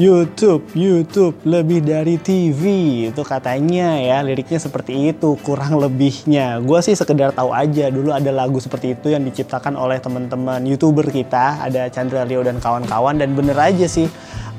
YouTube, YouTube lebih dari TV itu katanya ya liriknya seperti itu kurang lebihnya. Gue sih sekedar tahu aja dulu ada lagu seperti itu yang diciptakan oleh teman-teman youtuber kita ada Chandra Leo dan kawan-kawan dan bener aja sih.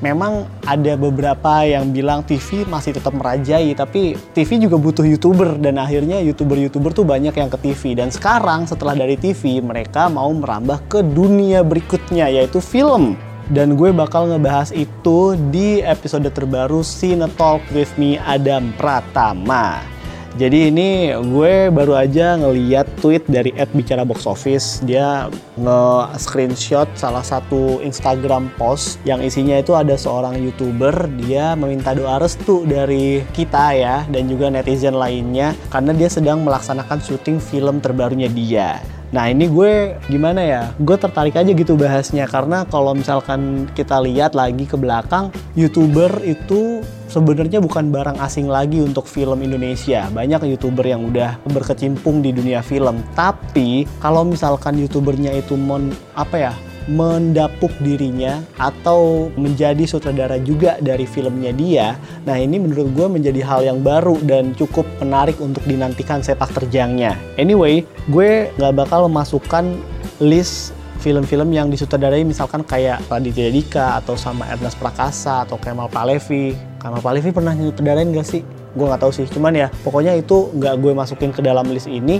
Memang ada beberapa yang bilang TV masih tetap merajai tapi TV juga butuh youtuber dan akhirnya youtuber-youtuber tuh banyak yang ke TV dan sekarang setelah dari TV mereka mau merambah ke dunia berikutnya yaitu film dan gue bakal ngebahas itu di episode terbaru Cine Talk with me Adam Pratama. Jadi ini gue baru aja ngeliat tweet dari Ed Bicara Box Office. Dia nge-screenshot salah satu Instagram post yang isinya itu ada seorang YouTuber. Dia meminta doa restu dari kita ya dan juga netizen lainnya karena dia sedang melaksanakan syuting film terbarunya dia. Nah ini gue gimana ya, gue tertarik aja gitu bahasnya karena kalau misalkan kita lihat lagi ke belakang, youtuber itu sebenarnya bukan barang asing lagi untuk film Indonesia. Banyak youtuber yang udah berkecimpung di dunia film. Tapi kalau misalkan youtubernya itu mon apa ya mendapuk dirinya atau menjadi sutradara juga dari filmnya dia. Nah ini menurut gue menjadi hal yang baru dan cukup menarik untuk dinantikan sepak terjangnya. Anyway, gue nggak bakal memasukkan list film-film yang disutradarai misalkan kayak Raditya Dika atau sama Ernest Prakasa atau Kemal Palevi. Kemal Palevi pernah nyutradarain gak sih? Gue nggak tahu sih. Cuman ya pokoknya itu nggak gue masukin ke dalam list ini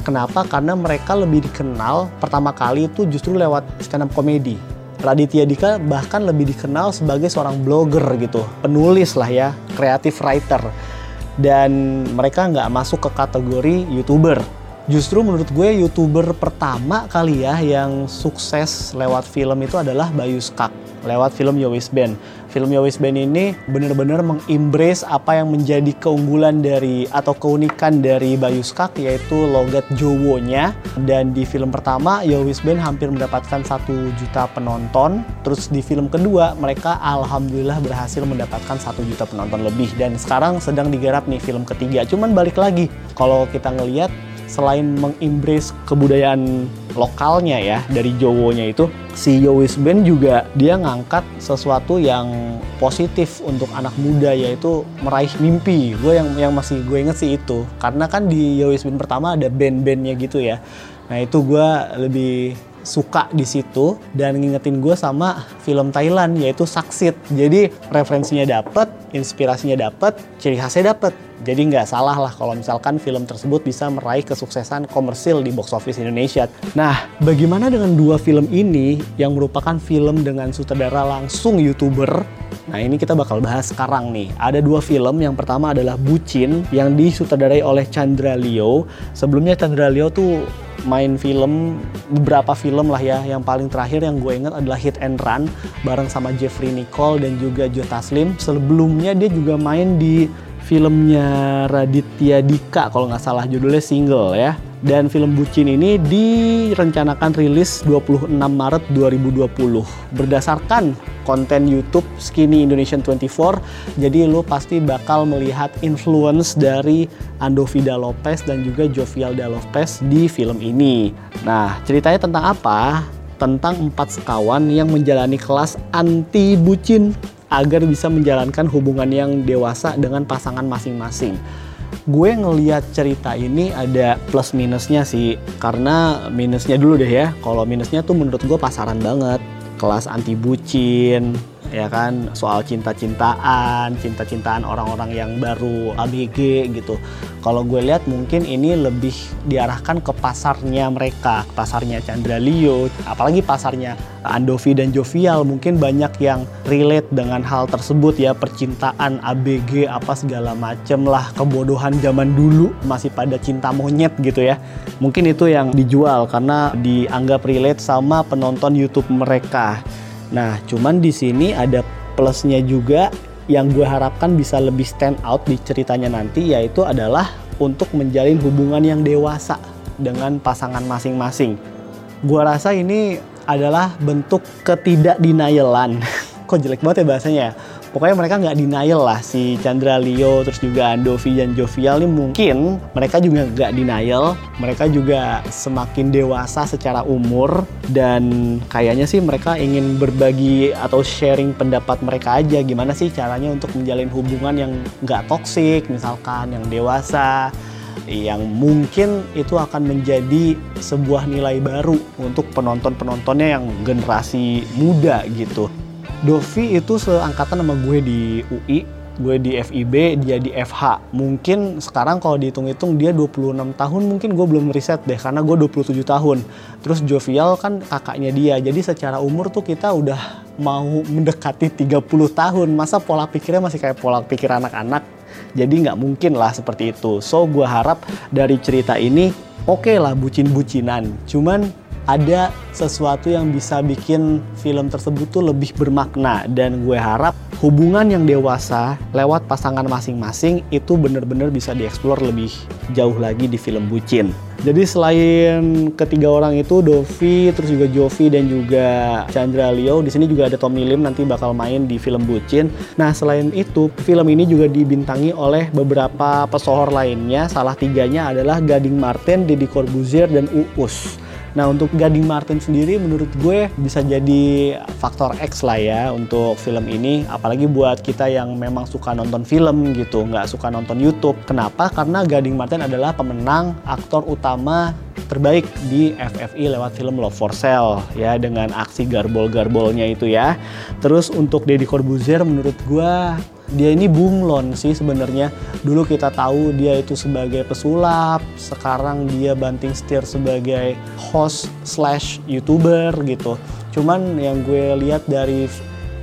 Kenapa? Karena mereka lebih dikenal pertama kali itu justru lewat stand up komedi. Raditya Dika bahkan lebih dikenal sebagai seorang blogger gitu, penulis lah ya, creative writer. Dan mereka nggak masuk ke kategori youtuber. Justru menurut gue youtuber pertama kali ya yang sukses lewat film itu adalah Bayu Skak lewat film Yowis Band. Film Yowis Band ini benar-benar mengimbres apa yang menjadi keunggulan dari atau keunikan dari Bayu Skak yaitu logat Jowonya. Dan di film pertama Yowis Band hampir mendapatkan satu juta penonton. Terus di film kedua mereka alhamdulillah berhasil mendapatkan satu juta penonton lebih. Dan sekarang sedang digarap nih film ketiga. Cuman balik lagi kalau kita ngelihat selain mengimbres kebudayaan lokalnya ya dari Jowonya itu si Yowis Band juga dia ngangkat sesuatu yang positif untuk anak muda yaitu meraih mimpi gue yang yang masih gue inget sih itu karena kan di Yowis Band pertama ada band-bandnya gitu ya nah itu gue lebih suka di situ dan ngingetin gue sama film Thailand yaitu Saksit. Jadi referensinya dapet, inspirasinya dapet, ciri khasnya dapet. Jadi nggak salah lah kalau misalkan film tersebut bisa meraih kesuksesan komersil di box office Indonesia. Nah, bagaimana dengan dua film ini yang merupakan film dengan sutradara langsung YouTuber? Nah, ini kita bakal bahas sekarang nih. Ada dua film, yang pertama adalah Bucin yang disutradarai oleh Chandra Leo. Sebelumnya Chandra Leo tuh main film beberapa film lah ya yang paling terakhir yang gue ingat adalah Hit and Run bareng sama Jeffrey Nicole dan juga Joe Taslim sebelumnya dia juga main di filmnya Raditya Dika kalau nggak salah judulnya single ya. Dan film Bucin ini direncanakan rilis 26 Maret 2020 berdasarkan konten YouTube Skinny Indonesian 24 jadi lo pasti bakal melihat influence dari Andovida Lopez dan juga Jovialda Lopez di film ini. Nah ceritanya tentang apa? tentang empat sekawan yang menjalani kelas anti bucin agar bisa menjalankan hubungan yang dewasa dengan pasangan masing-masing. Gue ngeliat cerita ini ada plus minusnya sih karena minusnya dulu deh ya. Kalau minusnya tuh menurut gue pasaran banget. Kelas anti bucin ya kan soal cinta-cintaan, cinta-cintaan orang-orang yang baru ABG gitu. Kalau gue lihat mungkin ini lebih diarahkan ke pasarnya mereka, pasarnya Chandra Leo, apalagi pasarnya Andovi dan Jovial. Mungkin banyak yang relate dengan hal tersebut ya percintaan ABG apa segala macem lah kebodohan zaman dulu masih pada cinta monyet gitu ya. Mungkin itu yang dijual karena dianggap relate sama penonton YouTube mereka Nah, cuman di sini ada plusnya juga yang gue harapkan bisa lebih stand out di ceritanya nanti yaitu adalah untuk menjalin hubungan yang dewasa dengan pasangan masing-masing. Gue rasa ini adalah bentuk ketidakdinayalan. Kok jelek banget ya bahasanya ya? Pokoknya mereka nggak denial lah si Chandra Leo terus juga Andovi dan Jovial ini mungkin mereka juga nggak denial mereka juga semakin dewasa secara umur dan kayaknya sih mereka ingin berbagi atau sharing pendapat mereka aja gimana sih caranya untuk menjalin hubungan yang nggak toksik misalkan yang dewasa yang mungkin itu akan menjadi sebuah nilai baru untuk penonton-penontonnya yang generasi muda gitu. Dovi itu seangkatan sama gue di UI, gue di FIB, dia di FH. Mungkin sekarang kalau dihitung-hitung dia 26 tahun, mungkin gue belum riset deh karena gue 27 tahun. Terus Jovial kan kakaknya dia, jadi secara umur tuh kita udah mau mendekati 30 tahun. Masa pola pikirnya masih kayak pola pikir anak-anak? Jadi nggak mungkin lah seperti itu. So gue harap dari cerita ini oke okay lah bucin-bucinan. Cuman ada sesuatu yang bisa bikin film tersebut tuh lebih bermakna dan gue harap hubungan yang dewasa lewat pasangan masing-masing itu bener-bener bisa dieksplor lebih jauh lagi di film Bucin. Jadi selain ketiga orang itu Dovi, terus juga Jovi dan juga Chandra Leo, di sini juga ada Tommy Lim nanti bakal main di film Bucin. Nah selain itu film ini juga dibintangi oleh beberapa pesohor lainnya. Salah tiganya adalah Gading Martin, Deddy Corbuzier dan Uus. Nah untuk Gading Martin sendiri menurut gue bisa jadi faktor X lah ya untuk film ini. Apalagi buat kita yang memang suka nonton film gitu, nggak suka nonton YouTube. Kenapa? Karena Gading Martin adalah pemenang aktor utama terbaik di FFI lewat film Love for Sale ya dengan aksi garbol-garbolnya itu ya. Terus untuk Deddy Corbuzier menurut gue dia ini bunglon sih sebenarnya. Dulu kita tahu dia itu sebagai pesulap, sekarang dia banting setir sebagai host slash youtuber gitu. Cuman yang gue lihat dari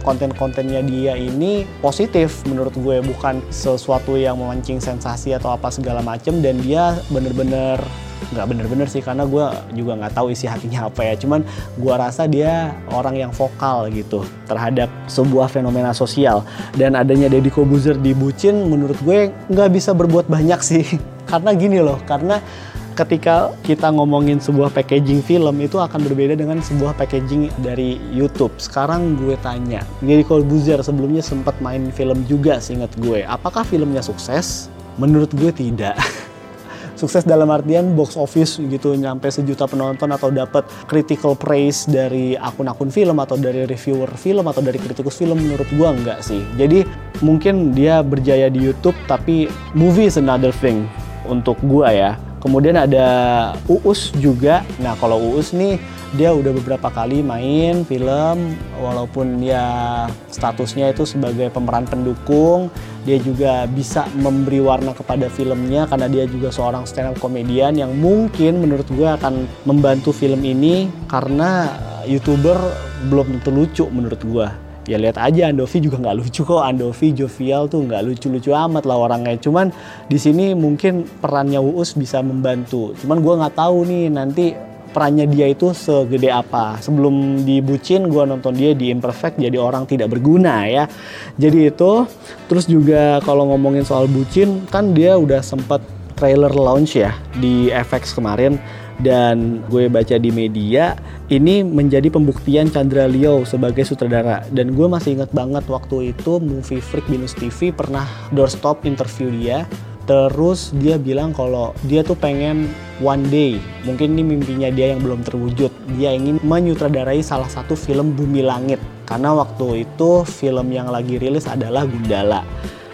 konten-kontennya dia ini positif menurut gue bukan sesuatu yang memancing sensasi atau apa segala macem dan dia bener-bener nggak bener-bener sih karena gue juga nggak tahu isi hatinya apa ya cuman gue rasa dia orang yang vokal gitu terhadap sebuah fenomena sosial dan adanya Deddy Kobuzer di Bucin menurut gue nggak bisa berbuat banyak sih karena gini loh karena ketika kita ngomongin sebuah packaging film itu akan berbeda dengan sebuah packaging dari YouTube. Sekarang gue tanya, Deddy Corbuzier sebelumnya sempat main film juga seingat gue. Apakah filmnya sukses? Menurut gue tidak. sukses dalam artian box office gitu nyampe sejuta penonton atau dapat critical praise dari akun-akun film atau dari reviewer film atau dari kritikus film menurut gua enggak sih. Jadi mungkin dia berjaya di YouTube tapi movie is another thing untuk gua ya. Kemudian ada Uus juga. Nah, kalau Uus nih dia udah beberapa kali main film walaupun ya statusnya itu sebagai pemeran pendukung dia juga bisa memberi warna kepada filmnya karena dia juga seorang stand up komedian yang mungkin menurut gue akan membantu film ini karena youtuber belum tentu lucu menurut gue ya lihat aja Andovi juga nggak lucu kok Andovi Jovial tuh nggak lucu-lucu amat lah orangnya cuman di sini mungkin perannya Uus bisa membantu cuman gue nggak tahu nih nanti perannya dia itu segede apa. Sebelum dibucin gue nonton dia di Imperfect jadi orang tidak berguna ya. Jadi itu terus juga kalau ngomongin soal bucin kan dia udah sempet trailer launch ya di FX kemarin dan gue baca di media ini menjadi pembuktian Chandra Leo sebagai sutradara dan gue masih inget banget waktu itu Movie Freak Binus TV pernah doorstop interview dia Terus dia bilang kalau dia tuh pengen one day, mungkin ini mimpinya dia yang belum terwujud. Dia ingin menyutradarai salah satu film Bumi Langit. Karena waktu itu film yang lagi rilis adalah Gundala.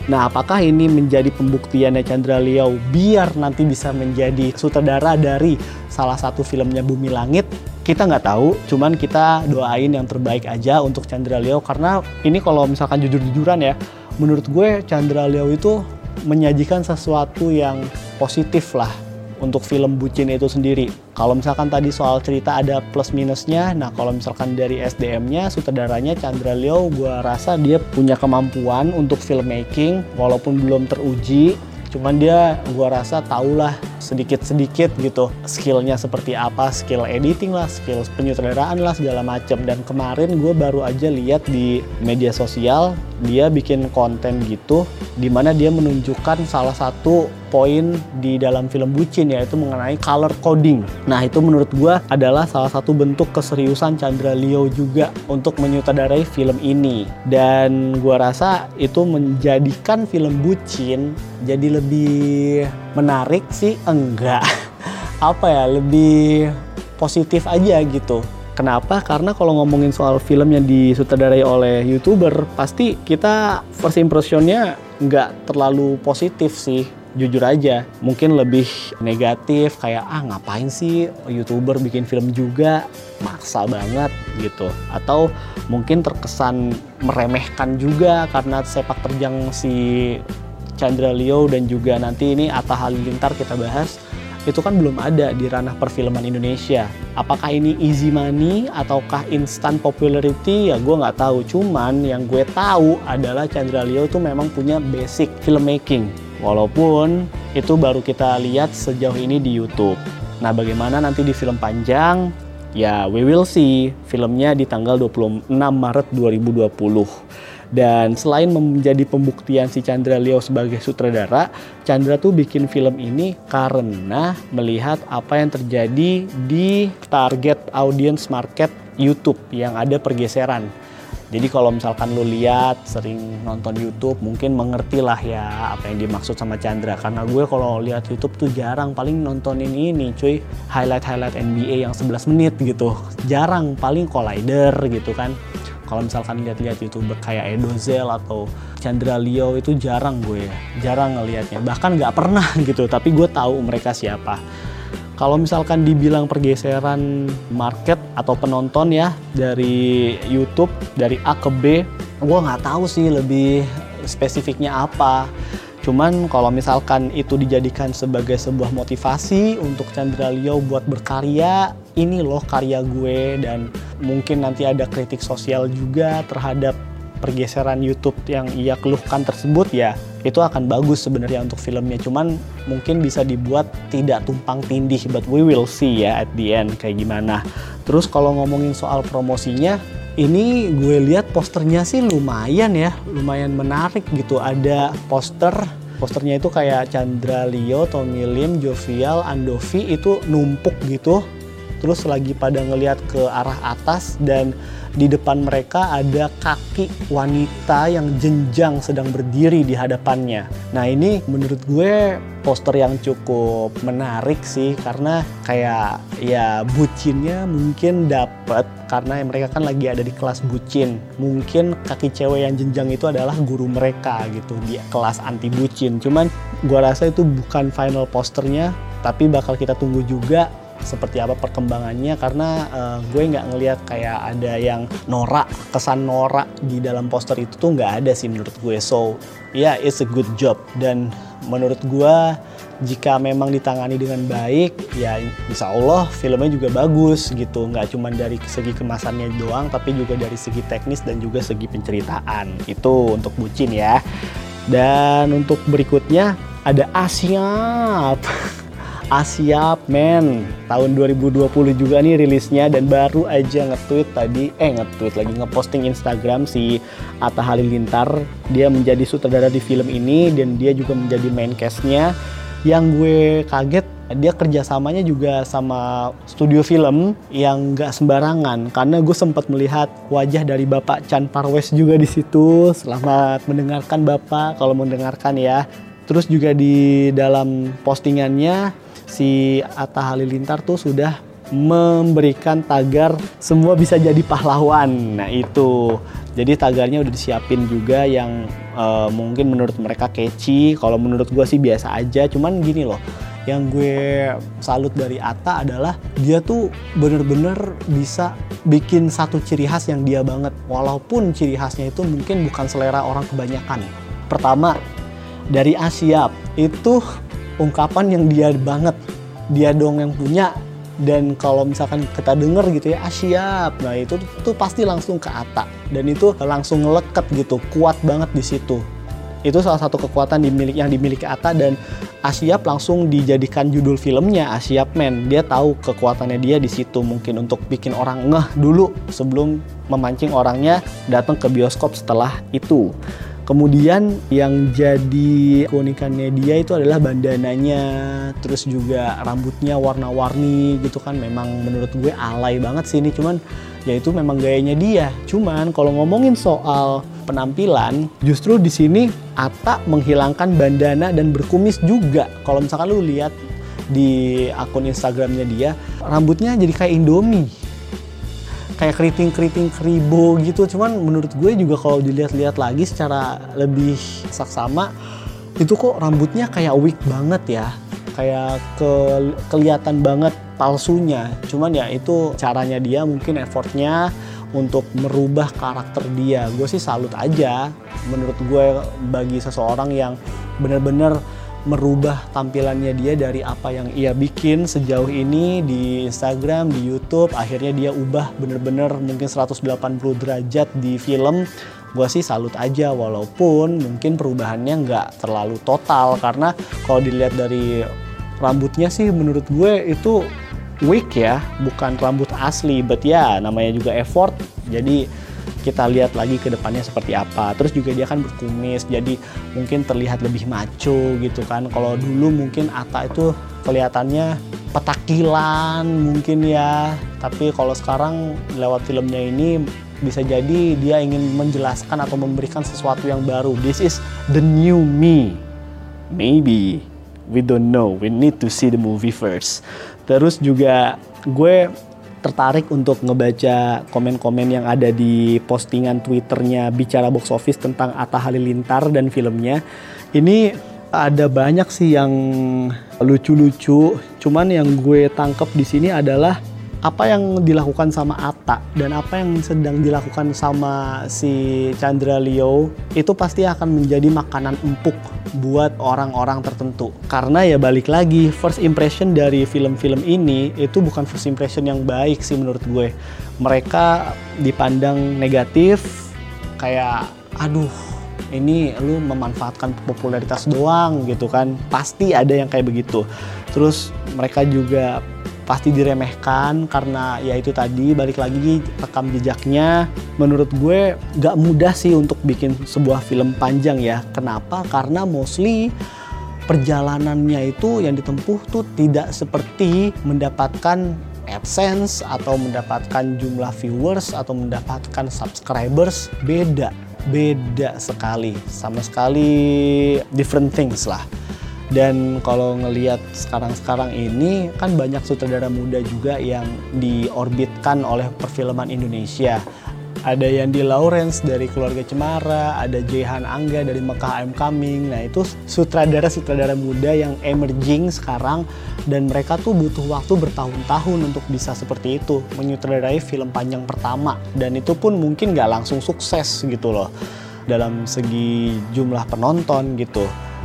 Nah, apakah ini menjadi pembuktiannya Chandra Liao biar nanti bisa menjadi sutradara dari salah satu filmnya Bumi Langit? Kita nggak tahu, cuman kita doain yang terbaik aja untuk Chandra Liao karena ini kalau misalkan jujur-jujuran ya, menurut gue Chandra Liao itu menyajikan sesuatu yang positif lah untuk film Bucin itu sendiri. Kalau misalkan tadi soal cerita ada plus minusnya, nah kalau misalkan dari SDM-nya, sutradaranya Chandra Leo, gue rasa dia punya kemampuan untuk filmmaking, walaupun belum teruji, cuman dia gue rasa tahulah sedikit-sedikit gitu skillnya seperti apa skill editing lah skill penyutradaraan lah segala macam dan kemarin gue baru aja lihat di media sosial dia bikin konten gitu di mana dia menunjukkan salah satu poin di dalam film Bucin yaitu mengenai color coding. Nah itu menurut gue adalah salah satu bentuk keseriusan Chandra Leo juga untuk menyutradarai film ini. Dan gue rasa itu menjadikan film Bucin jadi lebih menarik sih enggak. Apa ya lebih positif aja gitu Kenapa? Karena kalau ngomongin soal film yang disutradarai oleh youtuber, pasti kita first impressionnya nggak terlalu positif sih. Jujur aja, mungkin lebih negatif kayak ah ngapain sih youtuber bikin film juga maksa banget gitu. Atau mungkin terkesan meremehkan juga karena sepak terjang si Chandra Leo dan juga nanti ini Atta Halilintar kita bahas itu kan belum ada di ranah perfilman Indonesia. Apakah ini easy money ataukah instant popularity ya gue nggak tahu. Cuman yang gue tahu adalah Chandra Leo tuh memang punya basic filmmaking. Walaupun itu baru kita lihat sejauh ini di YouTube. Nah bagaimana nanti di film panjang? Ya we will see. Filmnya di tanggal 26 Maret 2020. Dan selain menjadi pembuktian si Chandra Leo sebagai sutradara, Chandra tuh bikin film ini karena melihat apa yang terjadi di target audience market YouTube yang ada pergeseran. Jadi kalau misalkan lo lihat sering nonton YouTube mungkin mengerti lah ya apa yang dimaksud sama Chandra. Karena gue kalau lihat YouTube tuh jarang paling nontonin ini cuy. Highlight highlight NBA yang 11 menit gitu. Jarang paling collider gitu kan kalau misalkan lihat-lihat youtuber kayak Edozel atau Chandra Leo itu jarang gue jarang ngelihatnya. Bahkan nggak pernah gitu tapi gue tahu mereka siapa. Kalau misalkan dibilang pergeseran market atau penonton ya dari YouTube dari A ke B gue nggak tahu sih lebih spesifiknya apa Cuman kalau misalkan itu dijadikan sebagai sebuah motivasi untuk Chandra Leo buat berkarya, ini loh karya gue. Dan mungkin nanti ada kritik sosial juga terhadap pergeseran YouTube yang ia keluhkan tersebut ya itu akan bagus sebenarnya untuk filmnya. Cuman mungkin bisa dibuat tidak tumpang tindih but we will see ya at the end kayak gimana. Terus kalau ngomongin soal promosinya ini gue lihat posternya sih lumayan ya, lumayan menarik gitu. Ada poster, posternya itu kayak Chandra Leo, Tommy Lim, Jovial, Andovi itu numpuk gitu. Terus lagi pada ngelihat ke arah atas dan di depan mereka ada kaki wanita yang jenjang sedang berdiri di hadapannya. Nah ini menurut gue poster yang cukup menarik sih karena kayak ya bucinnya mungkin dapat karena mereka kan lagi ada di kelas bucin. Mungkin kaki cewek yang jenjang itu adalah guru mereka gitu di kelas anti bucin. Cuman gue rasa itu bukan final posternya tapi bakal kita tunggu juga seperti apa perkembangannya karena uh, gue nggak ngelihat kayak ada yang norak kesan norak di dalam poster itu tuh nggak ada sih menurut gue. So ya yeah, it's a good job. Dan menurut gue jika memang ditangani dengan baik ya insya Allah filmnya juga bagus gitu. Nggak cuma dari segi kemasannya doang tapi juga dari segi teknis dan juga segi penceritaan. Itu untuk bucin ya. Dan untuk berikutnya ada Asyap Asia Men tahun 2020 juga nih rilisnya dan baru aja nge-tweet tadi eh nge-tweet lagi nge-posting Instagram si Atta Halilintar dia menjadi sutradara di film ini dan dia juga menjadi main cast-nya yang gue kaget dia kerjasamanya juga sama studio film yang gak sembarangan karena gue sempat melihat wajah dari Bapak Chan Parwes juga di situ. Selamat mendengarkan Bapak kalau mendengarkan ya. Terus juga di dalam postingannya si Atta Halilintar tuh sudah memberikan tagar semua bisa jadi pahlawan. Nah itu, jadi tagarnya udah disiapin juga yang uh, mungkin menurut mereka catchy. Kalau menurut gue sih biasa aja. Cuman gini loh, yang gue salut dari Atta adalah dia tuh bener-bener bisa bikin satu ciri khas yang dia banget. Walaupun ciri khasnya itu mungkin bukan selera orang kebanyakan. Pertama, dari Asia itu ungkapan yang dia banget dia dong yang punya dan kalau misalkan kita denger gitu ya ah siap nah itu tuh pasti langsung ke Ata dan itu langsung ngelekat gitu kuat banget di situ itu salah satu kekuatan dimiliki yang dimiliki Atta dan Asyap langsung dijadikan judul filmnya Asyap Man. Dia tahu kekuatannya dia di situ mungkin untuk bikin orang ngeh dulu sebelum memancing orangnya datang ke bioskop setelah itu. Kemudian yang jadi keunikannya dia itu adalah bandananya, terus juga rambutnya warna-warni gitu kan. Memang menurut gue alay banget sih ini, cuman ya itu memang gayanya dia. Cuman kalau ngomongin soal penampilan, justru di sini Ata menghilangkan bandana dan berkumis juga. Kalau misalkan lu lihat di akun Instagramnya dia, rambutnya jadi kayak Indomie. Kayak keriting-keriting keribo gitu. Cuman menurut gue juga kalau dilihat-lihat lagi secara lebih saksama, itu kok rambutnya kayak wig banget ya. Kayak ke kelihatan banget palsunya. Cuman ya itu caranya dia mungkin effortnya untuk merubah karakter dia. Gue sih salut aja. Menurut gue bagi seseorang yang benar-benar merubah tampilannya dia dari apa yang ia bikin sejauh ini di Instagram, di YouTube, akhirnya dia ubah bener-bener mungkin 180 derajat di film. Gue sih salut aja walaupun mungkin perubahannya nggak terlalu total karena kalau dilihat dari rambutnya sih menurut gue itu wig ya, bukan rambut asli. But ya, namanya juga effort. Jadi kita lihat lagi ke depannya seperti apa. Terus juga dia kan berkumis, jadi mungkin terlihat lebih maco gitu kan. Kalau dulu mungkin Ata itu kelihatannya petakilan mungkin ya. Tapi kalau sekarang lewat filmnya ini bisa jadi dia ingin menjelaskan atau memberikan sesuatu yang baru. This is the new me. Maybe we don't know. We need to see the movie first. Terus juga gue tertarik untuk ngebaca komen-komen yang ada di postingan Twitternya Bicara Box Office tentang Atta Halilintar dan filmnya. Ini ada banyak sih yang lucu-lucu. Cuman yang gue tangkep di sini adalah apa yang dilakukan sama Atta dan apa yang sedang dilakukan sama si Chandra Leo itu pasti akan menjadi makanan empuk buat orang-orang tertentu. Karena ya balik lagi, first impression dari film-film ini itu bukan first impression yang baik sih menurut gue. Mereka dipandang negatif kayak aduh ini lu memanfaatkan popularitas doang gitu kan pasti ada yang kayak begitu terus mereka juga pasti diremehkan karena ya itu tadi balik lagi rekam jejaknya. Menurut gue gak mudah sih untuk bikin sebuah film panjang ya. Kenapa? Karena mostly perjalanannya itu yang ditempuh tuh tidak seperti mendapatkan AdSense atau mendapatkan jumlah viewers atau mendapatkan subscribers. Beda beda sekali. Sama sekali different things lah dan kalau ngelihat sekarang-sekarang ini kan banyak sutradara muda juga yang diorbitkan oleh perfilman Indonesia. Ada yang di Lawrence dari keluarga Cemara, ada Jehan Angga dari Mekah I'm Coming. Nah itu sutradara-sutradara muda yang emerging sekarang dan mereka tuh butuh waktu bertahun-tahun untuk bisa seperti itu menyutradarai film panjang pertama dan itu pun mungkin nggak langsung sukses gitu loh dalam segi jumlah penonton gitu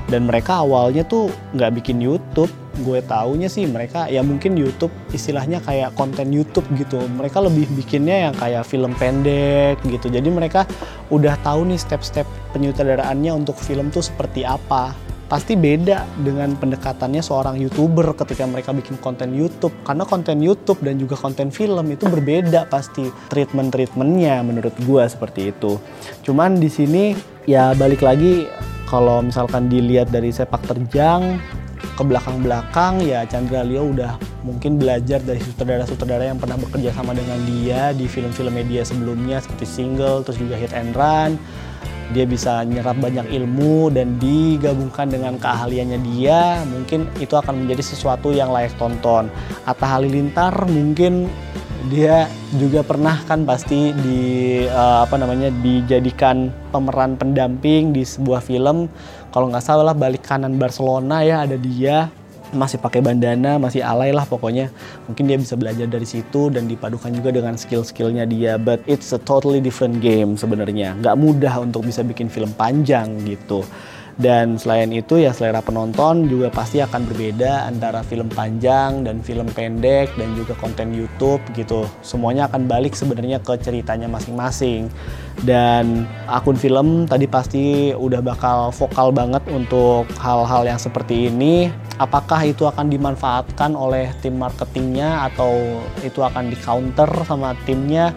dan mereka awalnya tuh nggak bikin YouTube. Gue taunya sih mereka ya mungkin YouTube istilahnya kayak konten YouTube gitu. Mereka lebih bikinnya yang kayak film pendek gitu. Jadi mereka udah tahu nih step-step penyutradaraannya untuk film tuh seperti apa. Pasti beda dengan pendekatannya seorang youtuber ketika mereka bikin konten YouTube. Karena konten YouTube dan juga konten film itu berbeda pasti treatment treatmentnya menurut gue seperti itu. Cuman di sini ya balik lagi kalau misalkan dilihat dari sepak terjang ke belakang-belakang ya Chandra Leo udah mungkin belajar dari sutradara-sutradara yang pernah bekerja sama dengan dia di film-film media sebelumnya seperti Single terus juga Hit and Run dia bisa nyerap banyak ilmu dan digabungkan dengan keahliannya dia mungkin itu akan menjadi sesuatu yang layak tonton. Atta Halilintar mungkin dia juga pernah kan pasti di uh, apa namanya dijadikan pemeran pendamping di sebuah film. Kalau nggak salah balik kanan Barcelona ya ada dia masih pakai bandana masih alay lah pokoknya. Mungkin dia bisa belajar dari situ dan dipadukan juga dengan skill-skillnya dia. But it's a totally different game sebenarnya. Nggak mudah untuk bisa bikin film panjang gitu Dan selain itu ya selera penonton juga pasti akan berbeda antara film panjang dan film pendek dan juga konten YouTube gitu. Semuanya akan balik sebenarnya ke ceritanya masing-masing. Dan akun film tadi pasti udah bakal vokal banget untuk hal-hal yang seperti ini. Apakah itu akan dimanfaatkan oleh tim marketingnya atau itu akan di counter sama timnya?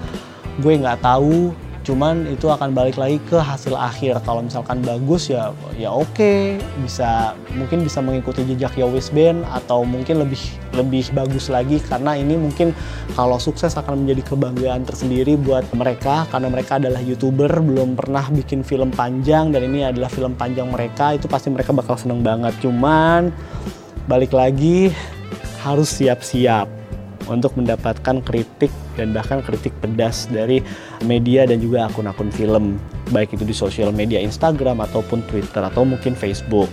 Gue nggak tahu cuman itu akan balik lagi ke hasil akhir. Kalau misalkan bagus ya ya oke. Okay. bisa mungkin bisa mengikuti jejak Yowis Band atau mungkin lebih lebih bagus lagi. Karena ini mungkin kalau sukses akan menjadi kebanggaan tersendiri buat mereka. Karena mereka adalah youtuber belum pernah bikin film panjang. Dan ini adalah film panjang mereka itu pasti mereka bakal seneng banget. Cuman balik lagi harus siap-siap untuk mendapatkan kritik dan bahkan kritik pedas dari media dan juga akun-akun film baik itu di sosial media Instagram ataupun Twitter atau mungkin Facebook.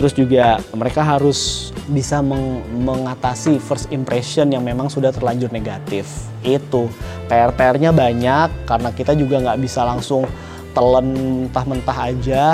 Terus juga mereka harus bisa meng mengatasi first impression yang memang sudah terlanjur negatif. Itu PR-PR-nya banyak karena kita juga nggak bisa langsung telan mentah-mentah aja.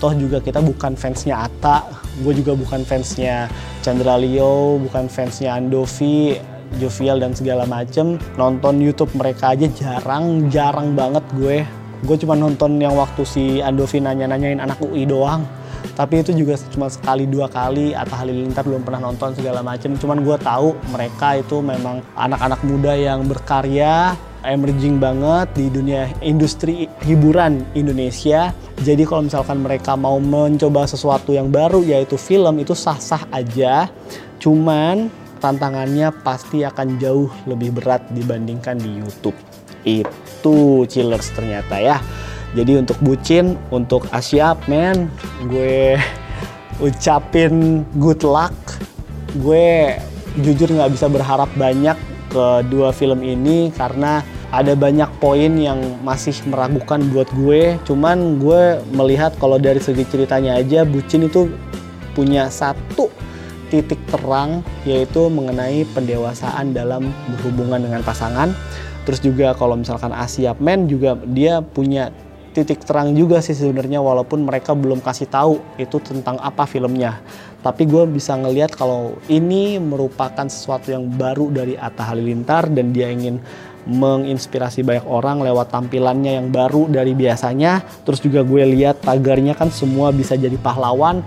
Toh juga kita bukan fansnya Ata, gue juga bukan fansnya Chandra Leo, bukan fansnya Andovi, jovial dan segala macem nonton YouTube mereka aja jarang jarang banget gue gue cuma nonton yang waktu si Andovi nanya-nanyain anak UI doang tapi itu juga cuma sekali dua kali Atta Halilintar belum pernah nonton segala macem cuman gue tahu mereka itu memang anak-anak muda yang berkarya emerging banget di dunia industri hiburan Indonesia. Jadi kalau misalkan mereka mau mencoba sesuatu yang baru yaitu film itu sah-sah aja. Cuman tantangannya pasti akan jauh lebih berat dibandingkan di YouTube. Itu chillers ternyata ya. Jadi untuk bucin, untuk Asyap men, gue ucapin good luck. Gue jujur nggak bisa berharap banyak ke dua film ini karena ada banyak poin yang masih meragukan buat gue. Cuman gue melihat kalau dari segi ceritanya aja, bucin itu punya satu titik terang yaitu mengenai pendewasaan dalam berhubungan dengan pasangan. Terus juga kalau misalkan Asia Men juga dia punya titik terang juga sih sebenarnya walaupun mereka belum kasih tahu itu tentang apa filmnya. Tapi gue bisa ngelihat kalau ini merupakan sesuatu yang baru dari Atta Halilintar dan dia ingin menginspirasi banyak orang lewat tampilannya yang baru dari biasanya. Terus juga gue lihat tagarnya kan semua bisa jadi pahlawan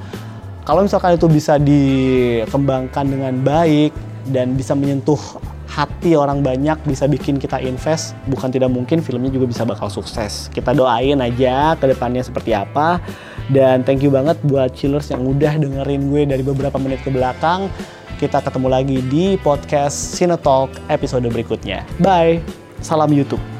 kalau misalkan itu bisa dikembangkan dengan baik dan bisa menyentuh hati orang banyak, bisa bikin kita invest, bukan tidak mungkin filmnya juga bisa bakal sukses. Kita doain aja ke depannya seperti apa. Dan thank you banget buat chillers yang udah dengerin gue dari beberapa menit ke belakang. Kita ketemu lagi di podcast Cinetalk episode berikutnya. Bye. Salam YouTube.